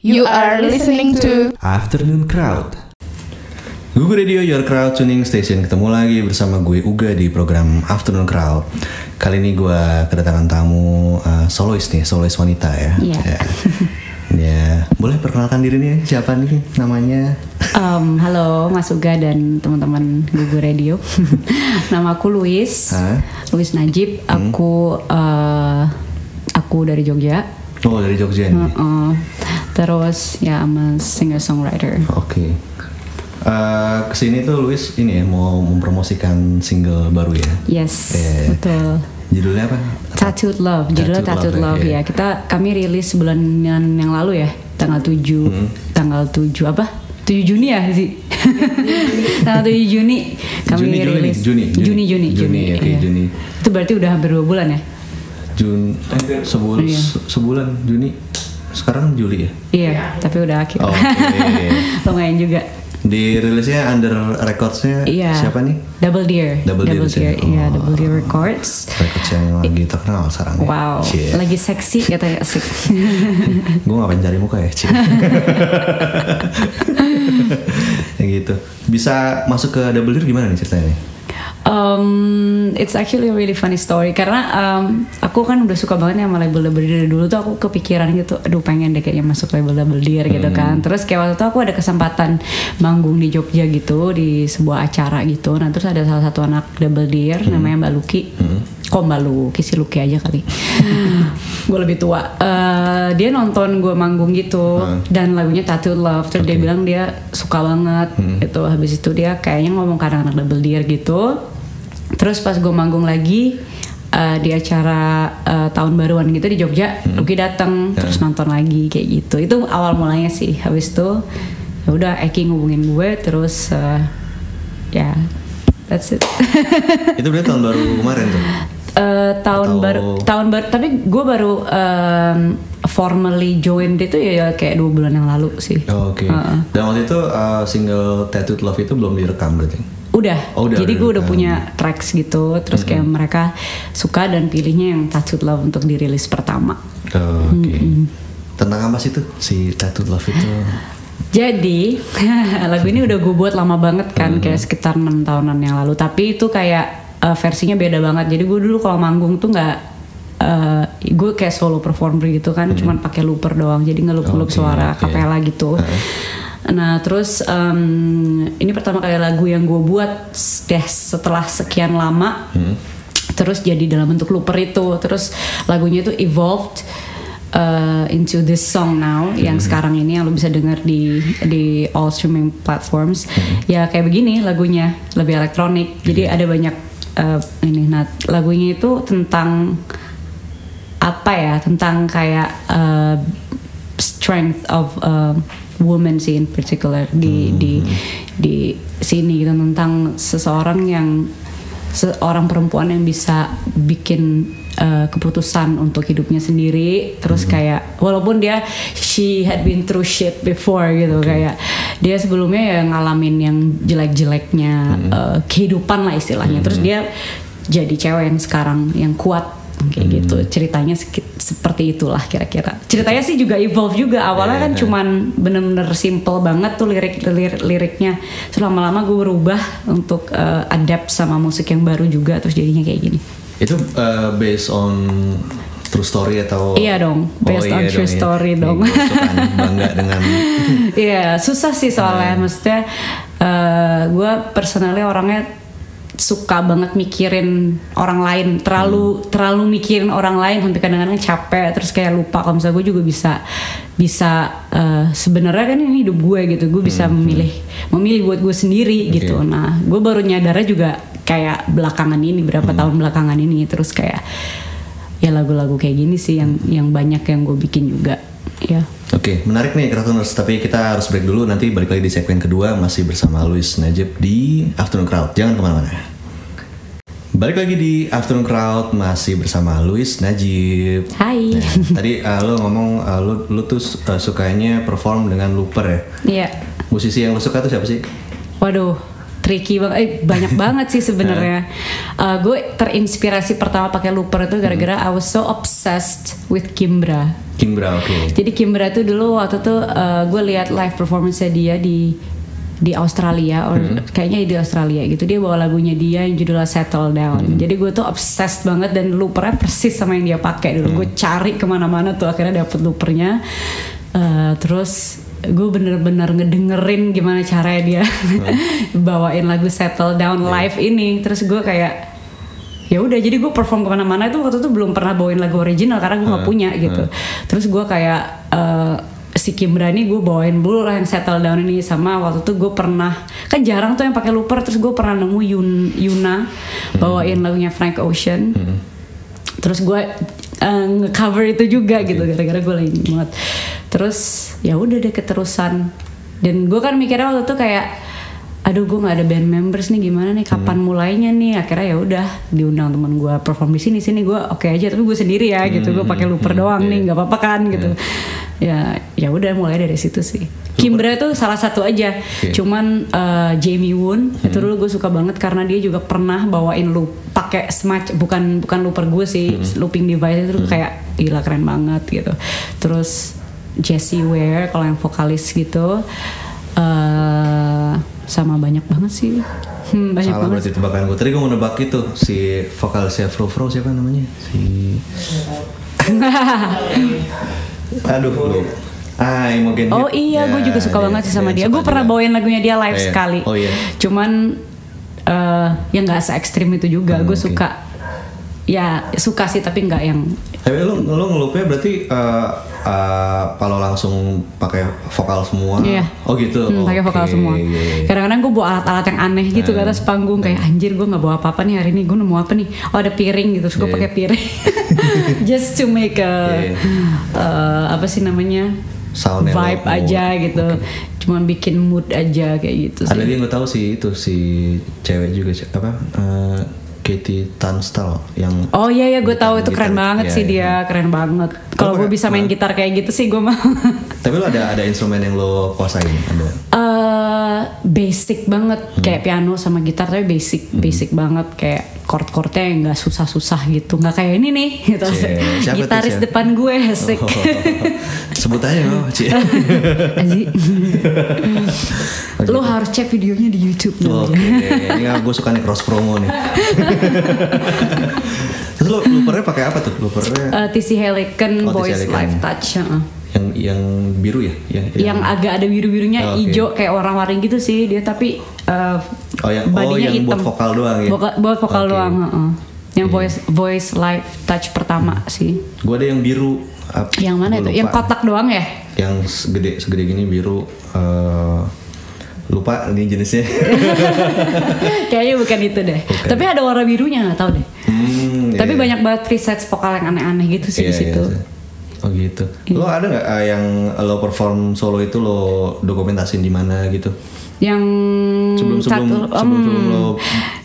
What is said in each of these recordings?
You are listening to Afternoon Crowd. Google Radio Your Crowd Tuning Station ketemu lagi bersama gue Uga di program Afternoon Crowd. Kali ini gue kedatangan tamu uh, solois nih, solois wanita ya. Iya. Ya. Ya, boleh perkenalkan diri nih siapa nih namanya? Um, halo Mas Uga dan teman-teman Google Radio. Nama aku Luis, Hah? Luis Najib. Hmm. Aku uh, aku dari Jogja. Oh dari Jogja nih. Uh, terus ya I'm a singer songwriter. Oke. Eh, ke sini tuh Luis ini ya mau mempromosikan single baru ya. Yes, Eh. betul. Judulnya apa? Tattooed Love, judulnya Tattooed Tattooed Love, Love, ya, ya. Kita kami rilis sebulanan yang lalu ya, tanggal 7 Hmm. tanggal 7 apa? 7 Juni ya sih. tanggal 7 Juni kami Juni, Juni, rilis. Juni, Juni. Juni, Juni, Juni, oke, iya. Juni. Itu berarti udah hampir dua bulan ya? Jun eh, sebulan Iya. sebulan Juni. Sekarang Juli ya? Iya, tapi udah akhir. Oke. Lumayan juga. Dirilisnya under recordsnya Iya. siapa nih? Double Deer. Double Deer di sini. Iya, Oh. Double Deer Records. Records yang lagi terkenal sekarang ya. Wow, lagi seksi katanya asik. Gue ngapain cari muka ya, Cie. ya gitu. Bisa masuk ke Double Deer gimana nih ceritanya nih? Um, it's actually a really funny story karena um, aku kan udah suka banget sama label Double Deer dari dulu tuh aku kepikiran gitu, aduh pengen deh kayaknya masuk label Double Deer gitu kan. Terus kayak waktu itu aku ada kesempatan manggung di Jogja gitu di sebuah acara gitu. Nah terus ada salah satu anak Double Deer namanya Mbak Luki. Kok Mbak Luki sih Luki aja kali. gue lebih tua. Eh, dia nonton gue manggung gitu dan lagunya Tattooed Love. Terus dia bilang dia suka banget gitu. Habis itu dia kayaknya ngomong ke anak-anak Double Deer gitu. Terus pas gue manggung lagi eh, di acara eh, tahun baruan gitu di Jogja, Lucky datang terus nonton lagi kayak gitu. Itu awal mulanya sih. Habis itu ya udah Eki ngubungin gue terus eh, ya that's it. Itu berarti tahun baru kemarin tuh. Eh, tahun Atau- baru tahun baru tapi gue baru em, formally join itu ya, ya kayak dua bulan yang lalu sih. Oh, Oke. Heeh. Dan waktu itu uh, single Tattooed Love itu belum direkam berarti. Udah, Oh, udah, jadi gue udah punya tracks gitu, terus kayak mereka suka dan pilihnya yang Tattooed Love untuk dirilis pertama. Oh, Oke. Tentang apa sih tuh si Tattooed Love itu? Jadi lagu ini udah gue buat lama banget kan, kayak sekitar enam tahunan yang lalu. Tapi itu kayak eh, versinya beda banget. Jadi gue dulu kalau manggung tuh nggak, eh, gue kayak solo performer gitu kan, cuman pakai looper doang. Jadi ngelup-ngelup Oke, suara oke. kapela gitu. Nah terus em, ini pertama kali lagu yang gue buat deh setelah sekian lama. Terus jadi dalam bentuk looper itu. Terus lagunya itu evolved uh, into this song now yang sekarang ini yang lo bisa dengar di di all streaming platforms. Ya kayak begini lagunya lebih elektronik. Jadi ada banyak uh, ini. Nah lagunya itu tentang apa ya? Tentang kayak uh, strength of a woman sih in particular di di di sini gitu tentang seseorang yang seorang perempuan yang bisa bikin uh, keputusan untuk hidupnya sendiri terus kayak walaupun dia she had been through shit before gitu kayak dia sebelumnya ya ngalamin yang jelek-jeleknya uh, kehidupan lah istilahnya terus dia jadi cewek yang sekarang yang kuat kayak gitu. Ceritanya seperti itulah kira-kira. Ceritanya sih juga evolve juga. Awalnya kan cuman bener-bener simple banget tuh lirik lirik liriknya. Terus lama-lama gue berubah untuk uh, adapt sama musik yang baru juga terus jadinya kayak gini. Itu uh, based on true story atau? Iya dong, based on true ya. story Nih, dong. nih, bangga dengan Iya susah sih soalnya. Maksudnya gue personally orangnya suka banget mikirin orang lain terlalu terlalu mikirin orang lain sampai kadang-kadang capek terus kayak lupa. Kalau misalnya gue juga bisa bisa eh, sebenarnya kan ini hidup gue gitu. Gue bisa memilih memilih buat gue sendiri gitu. Nah gue baru nyadarnya juga kayak belakangan ini berapa tahun belakangan ini. Terus kayak ya lagu-lagu kayak gini sih yang yang banyak yang gue bikin juga ya Oke, menarik nih Kratoners, tapi kita harus break dulu nanti balik lagi di segmen kedua masih bersama Luis Najib di Afternoon Crowd. Jangan ke mana-mana. Balik lagi di Afternoon Crowd masih bersama Luis Najib. Hai. Nah, tadi uh, lo ngomong uh, lo, lo tuh uh, sukanya perform dengan looper ya. Iya. Musisi yang lo suka tuh siapa sih? Waduh, tricky banget, eh, banyak banget sih sebenarnya. Uh, gue terinspirasi pertama pakai looper itu gara-gara I was so obsessed with Kimbra. Kimbra oke. Jadi Kimbra tuh dulu waktu tuh uh, gue lihat live performance dia di di Australia, or kayaknya di Australia gitu. Dia bawa lagunya dia yang judulnya Settle Down. Jadi gue tuh obsessed banget dan loopernya persis sama yang dia pakai dulu. Gue cari ke mana-mana tuh akhirnya dapet loopernya. Uh, terus gue bener-bener ngedengerin gimana caranya dia bawain lagu Settle Down live ini. Terus gue kayak ya udah jadi gue perform ke mana-mana itu waktu itu belum pernah bawain lagu original karena gue nggak punya gitu. Terus gue kayak eh, si Kimbra ini gue bawain dulu lah yang settle down ini sama waktu itu gue pernah kan jarang tuh yang pakai looper terus gue pernah nemu Yun, Yuna bawain lagunya Frank Ocean. Terus gue eh, nge-cover itu juga gitu gara-gara gue lagi banget terus ya udah deh keterusan. Dan gue kan mikirnya waktu itu kayak aduh gue nggak ada band members nih gimana nih? Kapan mulainya nih? Akhirnya ya udah diundang teman gue perform di sini sini gue oke aja tapi gue sendiri ya gitu. Gue pakai looper doang nih nggak apa-apa kan gitu. Ya ya udah mulai dari situ sih. Kimbra itu salah satu aja. Cuman eh, Jamie Woon itu dulu gue suka banget karena dia juga pernah bawain loop pakai smart bukan bukan looper gue sih looping device itu kayak gila keren banget gitu. Terus Jessie Ware kalau yang vokalis gitu eh sama banyak banget sih Hmm, banyak Salah banget berarti tebakan gue. Tadi gue mau nebak itu si vokalisnya Fro Fro siapa namanya? Si Aduh lu. Ah, Imogen Oh iya, gue Ya, juga suka banget sih sama dia. suka Gue pernah bawain lagunya dia live Iya. sekali. Oh iya. Cuman eh yang nggak se ekstrim itu juga. Hmm, gue oke. suka, ya suka sih tapi nggak yang. Tapi lu lu ngelupnya berarti eh, eh, kalau langsung pakai vokal semua. Iya. Oh gitu. Hmm, pakai vokal Oke, semua. Kadang-kadang gue bawa alat-alat yang aneh gitu ke atas panggung kayak anjir gue nggak bawa apa-apa nih hari ini. Gue nemu apa nih? Oh ada piring gitu. Gue Iya. pakai piring. Just to make a Iya. eh, apa sih namanya? Sound yang vibe aja gitu. Cuman bikin mood aja kayak gitu sih. Ada dia gue tahu sih itu si cewek juga apa? eh, Katie Tunstall yang Oh iya ya gue tahu itu Gitar. keren banget Iya, sih iya. dia keren banget. Kalau gue bisa main gitar kayak gitu sih gue mau. Tapi lo ada ada instrumen yang lo kuasain ada. Eh basic banget kayak piano sama gitar tapi basic basic banget kayak chord-chordnya yang nggak susah-susah gitu nggak kayak ini nih gitu Cie, tuh, gitaris siapa? depan gue asik Oh, sebut aja oh, Ci. Azi. lo harus cek videonya di YouTube Oke, namanya. ini gue suka nih cross promo nih. Terus lo loopernya pakai apa tuh? Loopernya Eh, TC Helicon Oh, Voice. Live Touch heeh. Yang yang biru ya? Yang, yang agak ada biru-birunya Oh, oke. hijau kayak warna-warni gitu sih dia tapi eh, Oh, yang- oh, yang hitam buat vokal doang ya? Buat vokal Oke. doang heeh. yang voice voice live touch pertama sih gue ada yang biru. ap- yang mana gua itu yang kotak doang ya Yang segede segede gini biru. eh, lupa ini jenisnya. kayaknya bukan itu deh Bukan. tapi ada warna birunya nggak tahu deh Hmm, tapi iya. banyak banget presets vokal yang aneh-aneh gitu sih Iya, di situ iya, iya. Oh gitu. Iya. Lo ada nggak eh, yang lo perform solo itu lo dokumentasin di mana gitu? yang Sebelum- sebelum- satu sebelum- sebelum lo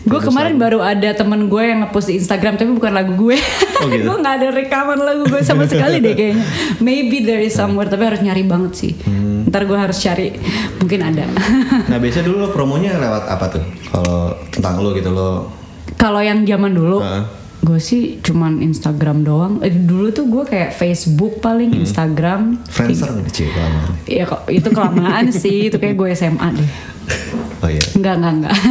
gue kemarin lagu. baru ada temen gue yang ngepost di Instagram tapi bukan lagu gue Oh, gitu? gue nggak ada rekaman lagu gue sama sekali deh kayaknya maybe there is somewhere tapi harus nyari banget sih Hmm. ntar gue harus cari mungkin ada Nah biasanya dulu lo promonya lewat apa tuh? Kalau tentang lo gitu lo. kalau yang zaman dulu Heeh. Gue sih cuman Instagram doang eh, dulu tuh gue kayak Facebook paling Hmm. Instagram Friendster nggak sih kelamaan? ya kok itu kelamaan sih itu kayak gue SMA deh Oh iya. enggak enggak enggak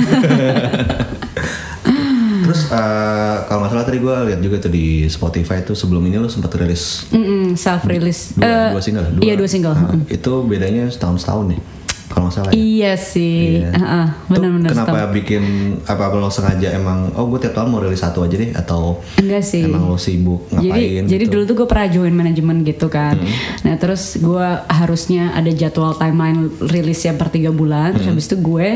Terus eh, kalau nggak salah tadi gue lihat juga tuh di Spotify tuh sebelum ini lo sempat rilis self release dua, dua single. iya dua single Nah, itu bedanya setahun setahun nih. Kalau nggak salah ya. iya sih Iya. Tuh benar-benar kenapa setahun. bikin apa lo sengaja emang oh gue tiap tahun mau rilis satu aja deh atau Enggak sih. emang lo sibuk Jadi, ngapain jadi gitu? dulu tuh gue pernah join manajemen gitu kan. Hmm. Nah terus gue harusnya ada jadwal timeline rilisnya per tiga bulan. Terus habis itu gue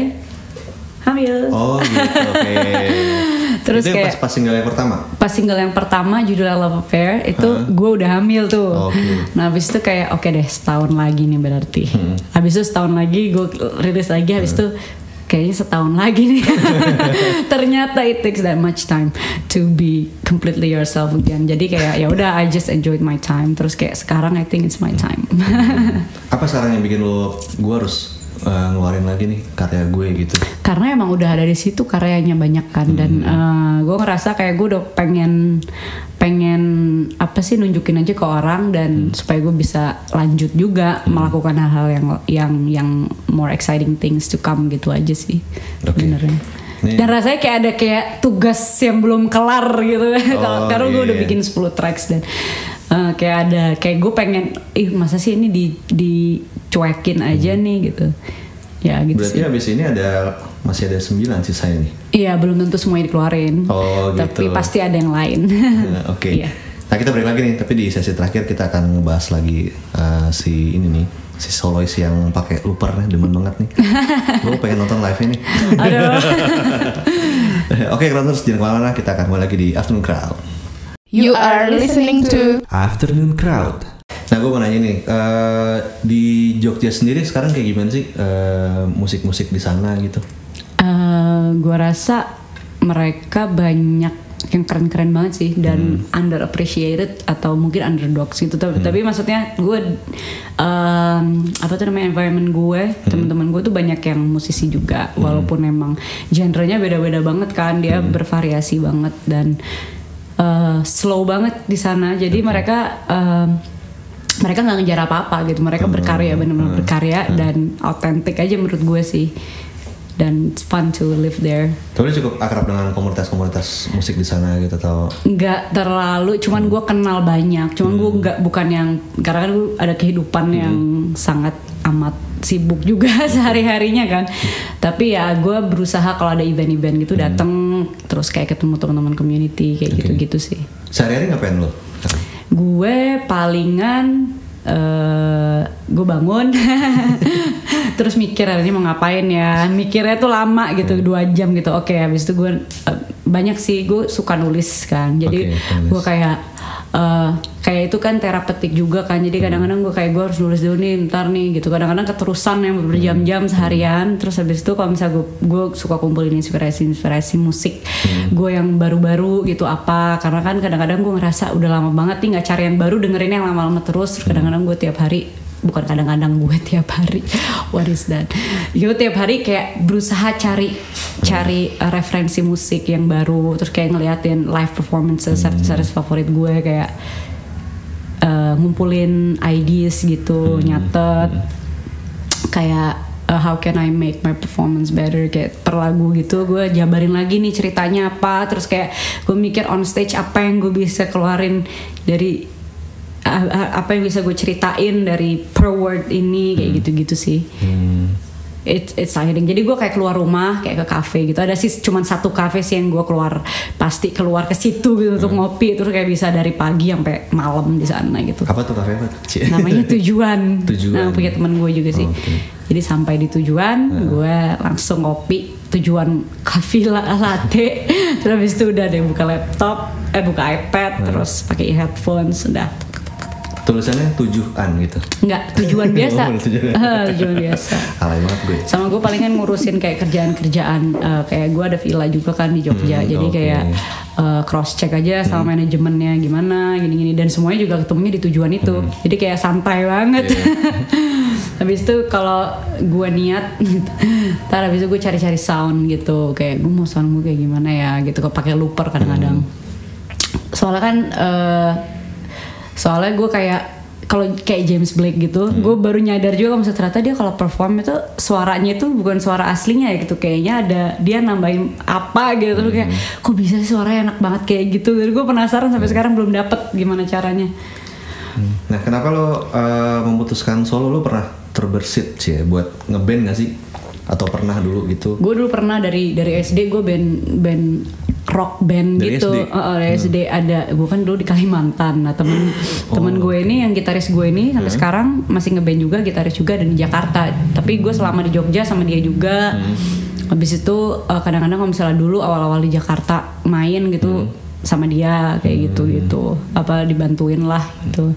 hamil. Hmm. Oh gitu, oke. Terus itu kayak- pas, pas single yang pertama. Pas single yang pertama judulnya Love Affair itu gue udah hamil tuh. Oke. Nah habis itu kayak oke deh setahun lagi nih berarti. Hmm. Habis itu setahun lagi gue rilis lagi. Habis itu kayaknya setahun lagi nih. Ternyata it takes that much time to be completely yourself again. Jadi kayak ya udah I just enjoyed my time. Terus kayak sekarang I think it's my time. Apa sekarang yang bikin lo gue harus uh, ngeluarin lagi nih karya gue gitu. Karena emang udah ada di situ karyanya banyak kan dan uh, gue ngerasa kayak gue udah pengen pengen apa sih nunjukin aja ke orang dan supaya gue bisa lanjut juga melakukan hal-hal yang yang yang more exciting things to come gitu aja sih Oke. benernya Dan rasanya kayak ada kayak tugas yang belum kelar gitu Oh, karena gue udah iya. bikin 10 tracks dan uh, kayak ada kayak gue pengen ih masa sih ini di dicuekin aja nih gitu ya gitu berarti sih habis ini ada masih ada 9 sisanya nih Iya belum tentu semuanya dikeluarin. Oh, Tapi gitu. pasti ada yang lain. Nah, Oke. Iya. Nah kita break lagi nih, tapi di sesi terakhir kita akan ngebahas lagi uh, si ini nih, si solois yang pakai looper demen banget nih. Gue pengen nonton live nih. Oke, Grounders jangan ke mana-mana, kita akan kembali lagi di Afternoon Crowd. You are listening to Afternoon Crowd. Nah, gue mau nanya nih, eh, di Jogja sendiri sekarang kayak gimana sih eh, musik-musik di sana gitu? Eh, gua rasa mereka banyak yang keren-keren banget sih dan underappreciated atau mungkin underdogs gitu. Tapi, tapi maksudnya gue em, apa tuh namanya environment gue, teman-teman gue tuh banyak yang musisi juga. Walaupun emang genrenya beda-beda banget kan, dia bervariasi banget dan eh, slow banget di sana. Jadi mereka em, mereka nggak ngejar apa-apa gitu. Mereka berkarya benar-benar berkarya dan autentik aja menurut gue sih dan it's fun to live there. Tapi cukup akrab dengan komunitas-komunitas musik di sana gitu atau? nggak terlalu cuman gue kenal banyak. Cuman gue nggak bukan yang karena kan gue ada kehidupan yang sangat amat sibuk juga sehari harinya kan. Tapi ya gue berusaha kalau ada event-event gitu datang terus kayak ketemu teman-teman community kayak gitu-gitu sih. Sehari-hari ngapain lo? gue palingan eh gue bangun terus mikir hari ini mau ngapain ya mikirnya tuh lama gitu Hmm. dua jam gitu oke habis itu gue eh, banyak sih gue suka nulis kan jadi nulis. gue kayak eh, kayak itu kan terapeutik juga kan. Jadi kadang-kadang gue kayak gue harus nulis dulu nih ntar nih gitu. Kadang-kadang keterusan yang berjam-jam Hmm. seharian. Terus habis itu kalau misalnya gue gue suka kumpulin inspirasi-inspirasi musik Hmm. gue yang baru-baru gitu apa. Karena kan kadang-kadang gue ngerasa udah lama banget nih nggak cari yang baru dengerin yang lama-lama terus. Terus kadang-kadang gue tiap hari bukan kadang-kadang gue tiap hari. What is that? Gue tiap hari kayak berusaha cari cari uh, referensi musik yang baru terus kayak ngeliatin live performances artis-artis favorit gue kayak uh, ngumpulin ideas gitu nyatet kayak uh, how can I make my performance better kayak per lagu gitu. Gue jabarin lagi nih ceritanya apa terus kayak gue mikir on stage apa yang gue bisa keluarin dari apa yang bisa gue ceritain dari per word ini kayak gitu-gitu sih It's exciting. Jadi gue kayak keluar rumah, kayak ke kafe gitu. Ada sih cuman satu kafe sih yang gue keluar pasti keluar ke situ gitu untuk ngopi. Terus kayak bisa dari pagi sampai malam di sana gitu Apa tuh kafe apa? Namanya tujuan. Tujuan. Nah, punya teman gue juga sih. Oke. Jadi sampai di tujuan, gue langsung ngopi tujuan la- latte. terus habis itu udah deh buka laptop, eh buka iPad, terus pakai headphones, udah. Tulisannya tujuan gitu. Enggak, tujuan biasa. Oh, tujuan. Eh, tujuan biasa. Alay banget gue. Sama gue palingan ngurusin kayak kerjaan-kerjaan eh, kayak gue ada villa juga kan di Jogja. Hmm, jadi. Hmm. kayak cross check aja sama manajemennya gimana gini-gini dan semuanya juga ketemunya di tujuan itu. Hmm. Jadi kayak santai banget. Iya. habis itu kalau gue niat ntar habis itu gue cari-cari sound gitu kayak gue mau sound gue kayak gimana ya gitu kok pakai looper kadang-kadang. Soalnya kan eh, soalnya gue kayak kalau kayak James Blake gitu, gue baru nyadar juga kalau ternyata dia kalau perform itu suaranya itu bukan suara aslinya ya gitu, kayaknya ada dia nambahin apa gitu, terus kayak kok bisa sih suaranya enak banget kayak gitu, jadi gue penasaran sampai sekarang belum dapet gimana caranya. Nah, kenapa lo uh, memutuskan solo? Lo pernah terbersit sih ya buat ngeband gak sih? Atau pernah dulu gitu? Gue dulu pernah dari dari SD gue band band rock band Dari gitu. SD? Eh, dari SD ada gue kan dulu di Kalimantan. Nah temen temen gue ini yang gitaris gue ini sampai sekarang masih ngeband juga gitaris juga dan di Jakarta. Tapi gue selama di Jogja sama dia juga. Habis itu eh, kadang-kadang kalau misalnya dulu awal-awal di Jakarta main gitu sama dia kayak gitu gitu. Apa dibantuin lah gitu.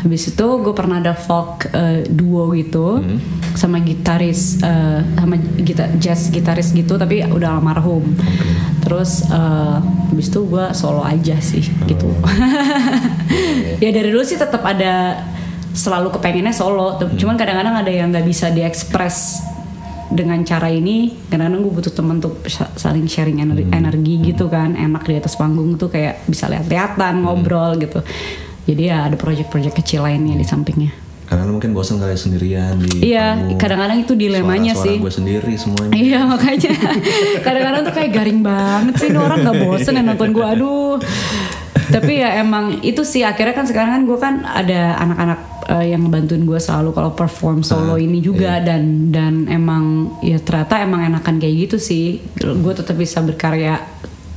Habis itu gue pernah ada folk eh, duo gitu sama gitaris eh, sama gita, jazz gitaris gitu tapi udah almarhum. Terus eh, habis itu gue solo aja sih gitu. ya dari dulu sih tetap ada selalu kepengennya solo tuh. cuman kadang-kadang ada yang nggak bisa diekspres dengan cara ini kadang-kadang gue butuh temen tuh sa- saling sharing energi, energi gitu kan enak di atas panggung tuh kayak bisa lihat-lihatan ngobrol gitu jadi ya ada project-project kecil lainnya di sampingnya Karena lu mungkin bosan kali sendirian di iya kadang-kadang itu dilemanya Suara-suara sih gue sendiri semuanya. Iya makanya kadang-kadang tuh kayak garing banget sih ini orang nggak bosen ya nonton gue aduh. Tapi ya emang itu sih akhirnya kan sekarang kan gue kan ada anak-anak eh, yang ngebantuin gue selalu kalau perform solo ini juga dan dan emang ya ternyata emang enakan kayak gitu sih. Gue tetap bisa berkarya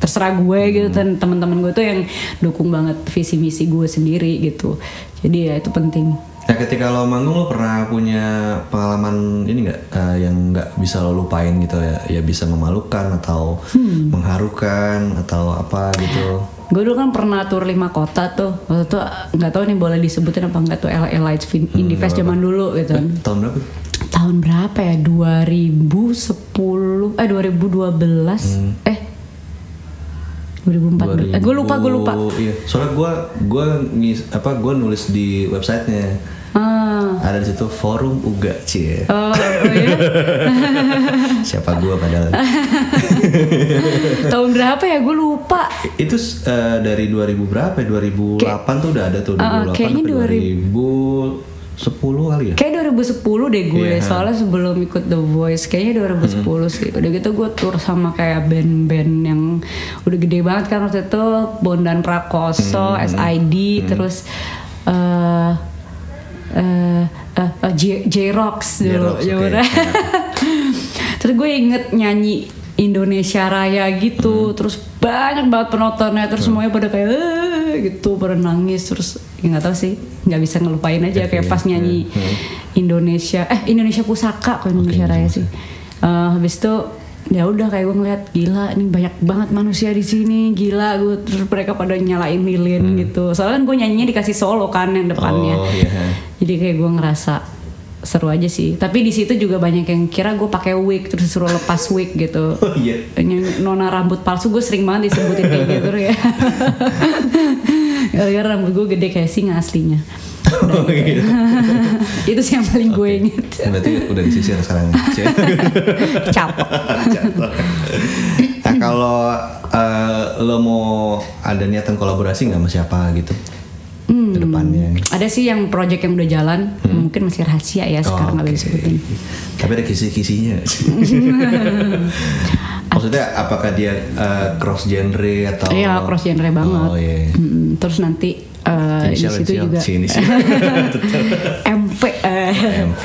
terserah gue gitu dan teman-teman gue tuh yang dukung banget visi misi gue sendiri gitu. Jadi ya itu penting. Nah ketika lo manggung lo pernah punya pengalaman ini nggak eh, yang nggak bisa lo lupain gitu ya ya bisa memalukan atau Hmm. mengharukan atau apa gitu Gue dulu kan pernah tur lima kota tuh. Waktu itu nggak tahu nih boleh disebutin apa enggak tuh LA Lights Fin- Indie Fest zaman dulu gitu. Eh, tahun berapa? Tahun berapa ya? 2010 eh 2012 eh 2004. eh, gue lupa, gue lupa. Iya. Soalnya gue gue ngis apa gue nulis di websitenya. Ah. Ada di situ forum Uga Cie. Oh, oh ya. Siapa gue padahal. Tahun berapa ya? Gue lupa. Itu uh, dari 2000 berapa? Ya? 2008 Kay tuh udah ada tuh. Ah, 2008 uh, kayaknya 2000, 2000 10 kali ya? Kayak 2010 deh gue, yeah. soalnya sebelum ikut The Voice kayaknya 2010 hmm. sih. Udah gitu gue tour sama kayak band-band yang udah gede banget kan waktu itu Bondan Prakoso, hmm. SID, hmm. terus uh, uh, uh, uh, J-Rox dulu, J ya okay. terus gue inget nyanyi Indonesia Raya gitu, hmm. terus banyak banget penontonnya, terus hmm. semuanya pada kayak gitu, pada nangis, terus ya nggak tahu sih, nggak bisa ngelupain aja kayak pas nyanyi Indonesia, eh Indonesia Pusaka kok Indonesia Raya sih. Eh, habis itu ya udah kayak gue ngeliat gila ini banyak banget manusia di sini gila gue terus mereka pada nyalain lilin gitu. Soalnya kan gue nyanyinya dikasih solo kan yang depannya. Oh iya. Jadi kayak gue ngerasa seru aja sih. Tapi di situ juga banyak yang kira gue pakai wig terus suruh lepas wig gitu. Oh iya. Yang nona rambut palsu gue sering banget disebutin kayak gitu ya gara-gara rambut gue gede kayak singa aslinya. Oh, gitu. itu sih yang paling gue inget. Berarti udah disisir sekarang capek nah kalau eh, lo mau ada niatan kolaborasi nggak sama siapa gitu Hmm. ke depannya ada sih yang project yang udah jalan mungkin masih rahasia ya sekarang nggak Oke. bisa disebutin Tapi ada kisi-kisinya. Maksudnya apakah dia eh, cross genre atau? Iya cross genre banget. Oh iya. Mm, terus nanti eh, di situ inisial. juga Si inisial. MV. eh. MV.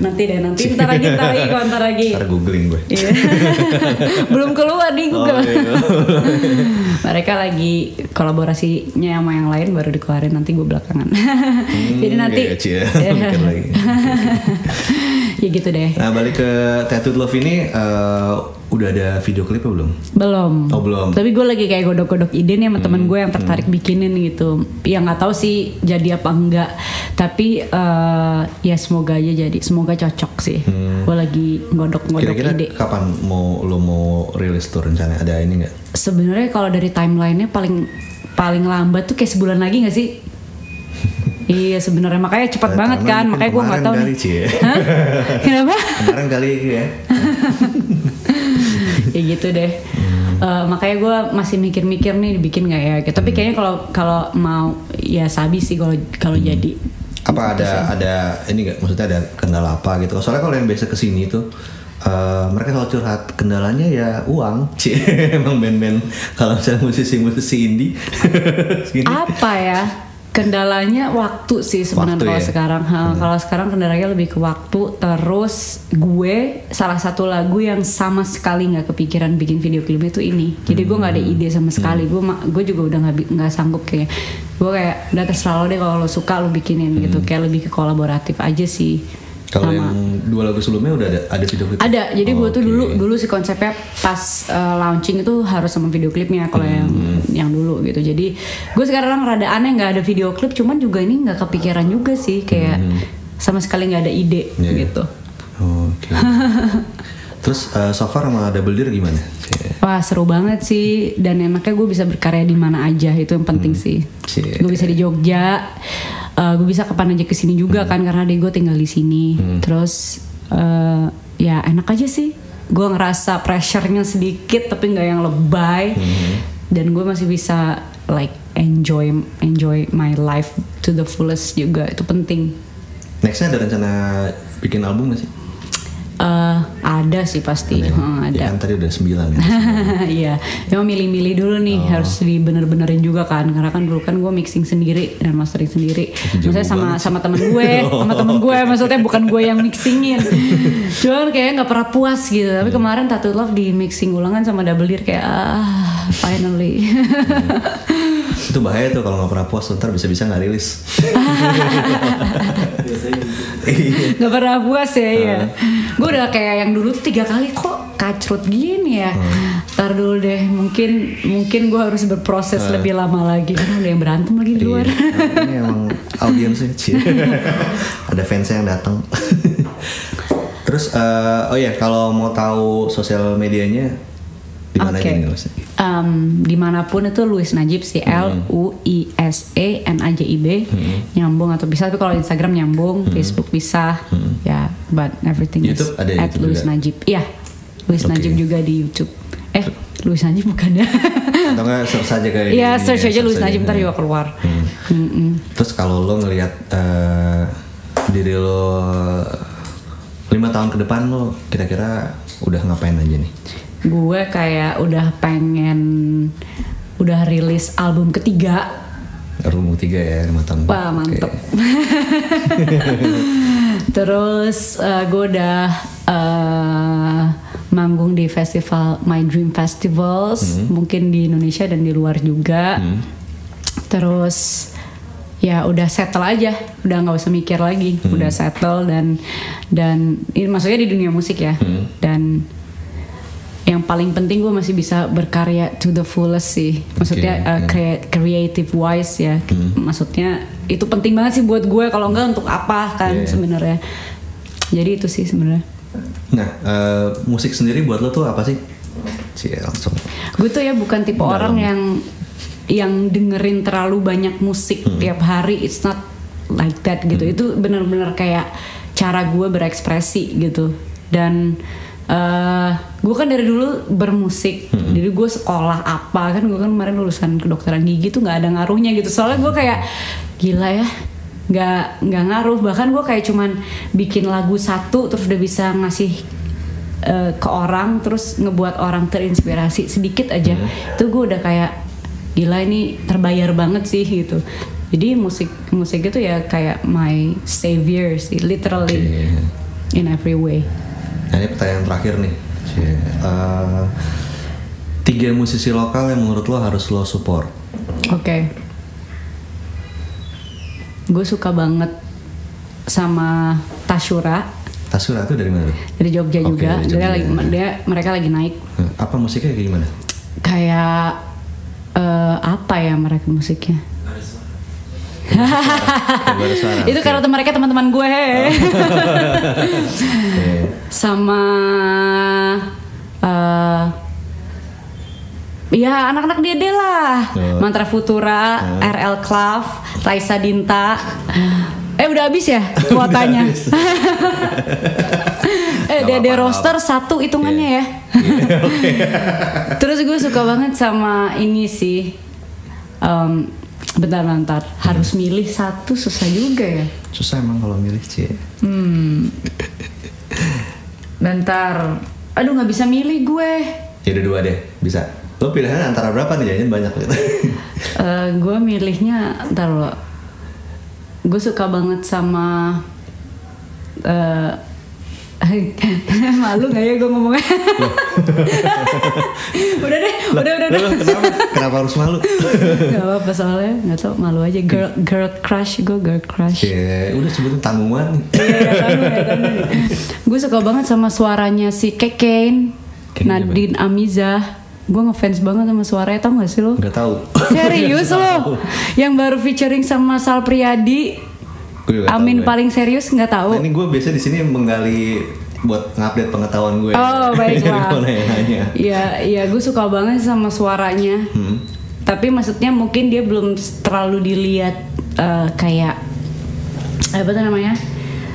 nanti deh nanti ntar lagi ntar lagi kok ntar lagi. Ntar googling gue. Iya. Belum keluar di Oh, Google. iya. Mereka lagi kolaborasinya sama yang lain baru dikeluarin nanti gue belakangan. Jadi Hmm, nanti iya. Iya. Mikir lagi. ya gitu deh. Nah balik ke Tattooed Love ini eh, udah ada video klipnya belum? Belum. Oh, belum. Hmm, Tapi gue lagi kayak godok-godok ide nih sama temen gue yang tertarik bikinin gitu. Ya nggak tahu sih jadi apa enggak. Tapi eh, ya semoga aja jadi. Semoga cocok sih. Gue lagi godok-godok Hmm. Ide. kapan mau lo mau rilis tuh rencana? Ada ini nggak? Sebenarnya kalau dari timelinenya paling paling lambat tuh kayak sebulan lagi nggak sih? iya sebenarnya makanya cepat banget Karena kan. Makanya gue nggak tahu nih. kali, Cie. Hah? Kenapa? Kemarin kali ya. ya gitu deh. Eh, makanya gue masih mikir-mikir nih bikin nggak ya. Gitu. Tapi kayaknya kalau kalau mau ya sabi sih kalau kalau jadi. apa ada ada ini nggak maksudnya ada kendala apa gitu soalnya kalau yang biasa ke sini tuh eh, mereka kalau curhat kendalanya ya uang Cie, emang band-band kalau misalnya musisi-musisi indie Apa ya? Kendalanya waktu sih sebenarnya kalau ya? sekarang. Ha, Kalau sekarang kendalanya lebih ke waktu. Terus gue salah satu lagu yang sama sekali nggak kepikiran bikin video klipnya itu ini. Jadi gue nggak ada Hmm. ide sama sekali. Gue ma- gue juga udah nggak nggak sanggup kayak gue kayak udah terserah lo deh kalau lo suka lo bikinin Hmm. gitu. Kayak lebih ke kolaboratif aja sih. Kalau yang dua lagu sebelumnya udah ada ada video klip Ada, jadi gue tuh dulu dulu sih konsepnya pas uh, launching itu harus sama video klipnya kalau yang Hmm. yang dulu gitu. Jadi gue sekarang rada aneh nggak ada video klip, cuman juga ini nggak kepikiran juga sih kayak sama sekali nggak ada ide Hmm. Iya. gitu. oke terus eh, so far sama Double Deer gimana? Wah seru banget sih dan enaknya gue bisa berkarya di mana aja itu yang penting sih. Cie. Gue bisa di Jogja, gue bisa kapan aja ke sini juga kan karena adik gue tinggal di sini. Terus eh, ya enak aja sih. Gue ngerasa pressure-nya sedikit tapi nggak yang lebay. Dan gue masih bisa like enjoy enjoy my life to the fullest juga. Itu penting. Nextnya ada rencana bikin album gak sih? Eh, ada sih pasti ya? Heeh, ada Ya kan tadi udah 9 ya. Iya, memang milih-milih dulu nih Oh. harus dibener-benerin juga kan, karena kan dulu kan gue mixing sendiri dan mastering sendiri. Maksudnya sama banget. sama temen gue, sama temen gue, maksudnya bukan gue yang mixingin. Cuman kayak nggak pernah puas gitu. Hmm. Tapi kemarin Tattoo Love di mixing ulangan sama Double Deer kayak ah finally. Itu bahaya tuh kalau nggak pernah puas ntar bisa-bisa nggak rilis. Iya. Gak pernah puas ya ya. Gue udah kayak yang dulu tuh tiga kali kok kacrut gini ya. Hmm. Ntar dulu deh, mungkin mungkin gue harus berproses lebih lama lagi. Karena udah yang berantem lagi di luar. Iya, ini emang audiensnya Cie. Ada fansnya yang datang. Terus eh, oh ya kalau mau tahu sosial medianya di mana nih Luis? Um, di mana pun itu Luis Najib sih L U I S E N A J I B nyambung atau bisa tapi kalau Instagram nyambung Facebook bisa ya but everything YouTube is ada at YouTube Luis juga? Najib iya Luis Oke. Najib juga di YouTube eh Luis Najib bukan ya Atau nggak search aja kayak Iya ini search ya, aja Luis aja. Najib ntar juga keluar Mm-mm. Terus kalau lo ngelihat eh, diri lo lima tahun ke depan lo kira-kira udah ngapain aja nih? Gue kayak udah pengen udah rilis album ketiga Rumah tiga ya lima tahun. Wah mantep. Terus eh, gue udah eh, manggung di festival My Dream Festivals, mungkin di Indonesia dan di luar juga. Terus ya udah settle aja, udah nggak usah mikir lagi, udah settle dan dan ini maksudnya di dunia musik ya. Dan yang paling penting gue masih bisa berkarya to the fullest sih. Maksudnya Oke, uh, hmm. crea- creative wise ya. Maksudnya itu penting banget sih buat gue kalau enggak untuk apa kan Iya. sebenarnya? Jadi itu sih sebenarnya. Nah, eh, musik sendiri buat lo tuh apa sih? Cie langsung. gue tuh ya bukan tipe orang yang yang dengerin terlalu banyak musik Hmm. tiap hari. It's not like that gitu. Itu bener-bener kayak cara gue berekspresi gitu. Dan eh gue kan dari dulu bermusik. Hmm. jadi gue sekolah apa kan gue kan kemarin lulusan kedokteran gigi tuh nggak ada ngaruhnya gitu. Soalnya gue kayak gila ya nggak nggak ngaruh. Bahkan gue kayak cuman bikin lagu satu terus udah bisa ngasih eh, ke orang terus ngebuat orang terinspirasi sedikit aja. Itu gue udah kayak gila ini terbayar banget sih gitu. Jadi musik musik itu ya kayak my savior sih literally. Oke. in every way Nah ini pertanyaan terakhir nih. Eh, tiga musisi lokal yang menurut lo harus lo support. Oke. Gue suka banget sama Tashura Tasura tuh dari mana? dari Jogja Oke, juga. dari Dia Jogja. lagi dia mereka lagi naik Eh, Apa musiknya kayak gimana? kayak eh, apa ya mereka musiknya? Suara. Itu oke. karena mereka teman-teman gue. Oke. sama eh ya anak-anak dede lah Oh. Mantra Futura, RL Club, Raisa Dinta eh udah habis ya kuotanya eh dede apa-apa, roster satu hitungannya ya terus gue suka banget sama ini sih Em, bentar-bentar harus milih satu susah juga ya Susah emang kalau milih Cie. Hmm. Bentar. Aduh nggak bisa milih gue. Ya udah dua deh, bisa. Lo pilihannya antara berapa nih? Jangan banyak gitu. Eh, gue milihnya ntar lo. Gue suka banget sama. eh malu nggak ya gue ngomongnya? udah deh, udah udah udah. Lo kenapa? kenapa harus malu? Gak apa-apa soalnya nggak tau malu aja girl girl crush gue girl crush. Cie, udah sebutin tanggungan nih. Iya, gue suka banget sama suaranya si Keken? Nadine Amiza gue ngefans banget sama suaranya tau gak sih lo Gak tahu. serius lo yang baru featuring sama Sal Priadi Gue juga tahu, Amin gue. paling serius nggak tahu Nah, ini gue biasa di sini menggali buat ngupdate pengetahuan gue. oh baiklah. Iya, iya gue suka banget sama suaranya. Hmm. Tapi maksudnya mungkin dia belum terlalu dilihat eh, kayak apa tuh namanya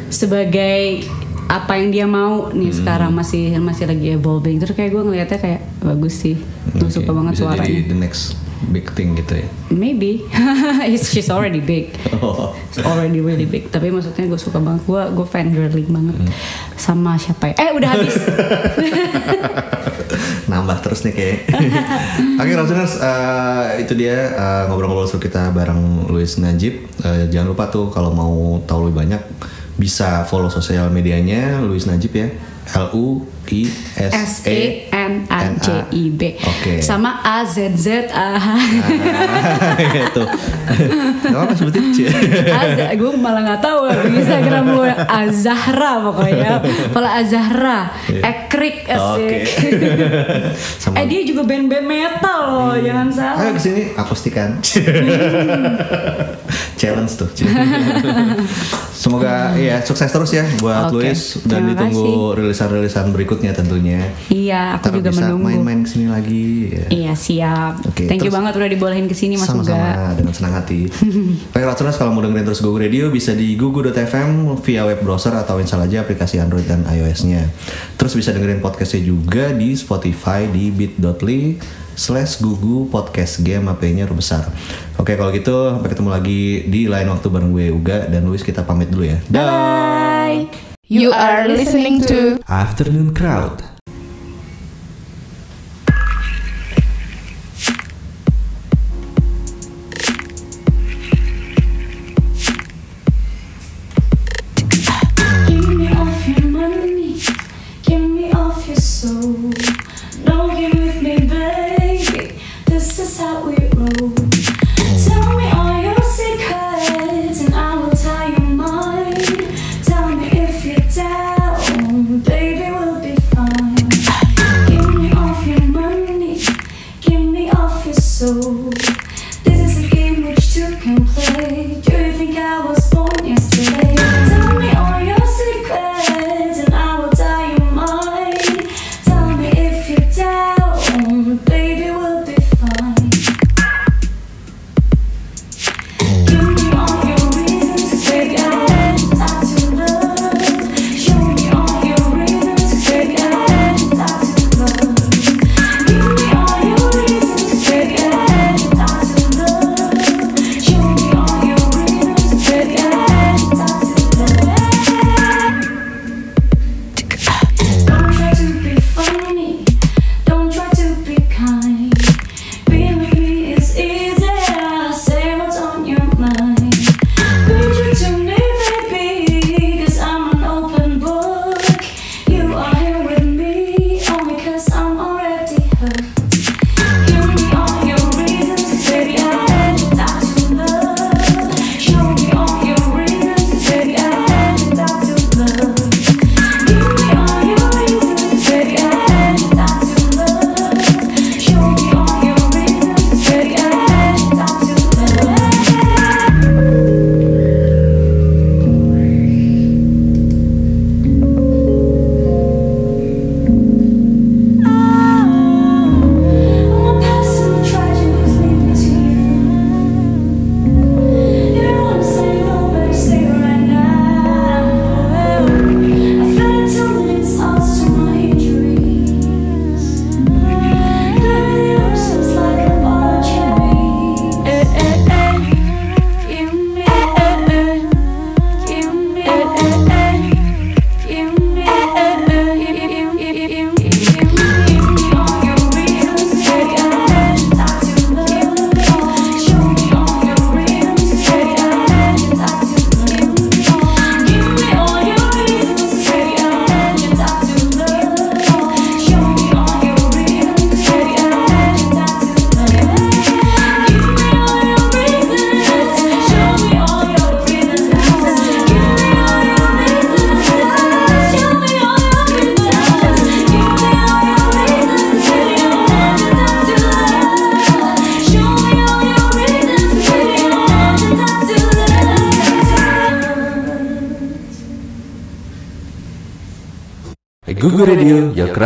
sebagai apa yang dia mau nih Hmm. sekarang masih masih lagi evolving terus kayak gue ngelihatnya kayak bagus sih gue suka banget bisa suaranya jadi the next big thing gitu ya. maybe He's- she's already big Oh. It's already really big tapi maksudnya gue suka banget gue gue fan girling banget Hmm. sama siapa ya eh udah habis Nambah terus nih kayak. Oke, Rasuners, eh, itu dia eh, ngobrol-ngobrol seru kita bareng Luis Najib. Eh, jangan lupa tuh kalau mau tahu lebih banyak bisa follow sosial medianya Luis Najib ya. L U I S S E N A J I B Oke. sama A Z Z A H itu. Gak apa sebutin. Azza, gue malah nggak tahu di Instagram gue Azahra pokoknya. Kalau Azahra, Ekrik Oke. asik. Sama eh dia juga band-band metal loh, jangan salah. Ayo ke sini akustikan Challenge tuh Semoga ya sukses terus ya buat Oke, Luis Dan terima ditunggu rilisan-rilisan berikutnya tentunya Iya, aku Ntar juga bisa menunggu. main-main ke sini lagi ya. Iya siap. Oke, Thank you banget udah dibolehin ke sini Mas Uga. Sama-sama dengan senang hati Oke Ratsunas kalau mau dengerin terus Google Radio Bisa di gugu.fm via web browser Atau install aja aplikasi Android dan iOS-nya Terus bisa dengerin podcastnya juga di Spotify Di bit.ly slash gugu podcast game HP-nya besar Oke kalau gitu sampai ketemu lagi di lain waktu bareng gue Uga dan Luis kita pamit dulu ya Dah Bye. You are listening to Afternoon Crowd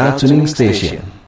love. Google Radio, your crowd tuning station.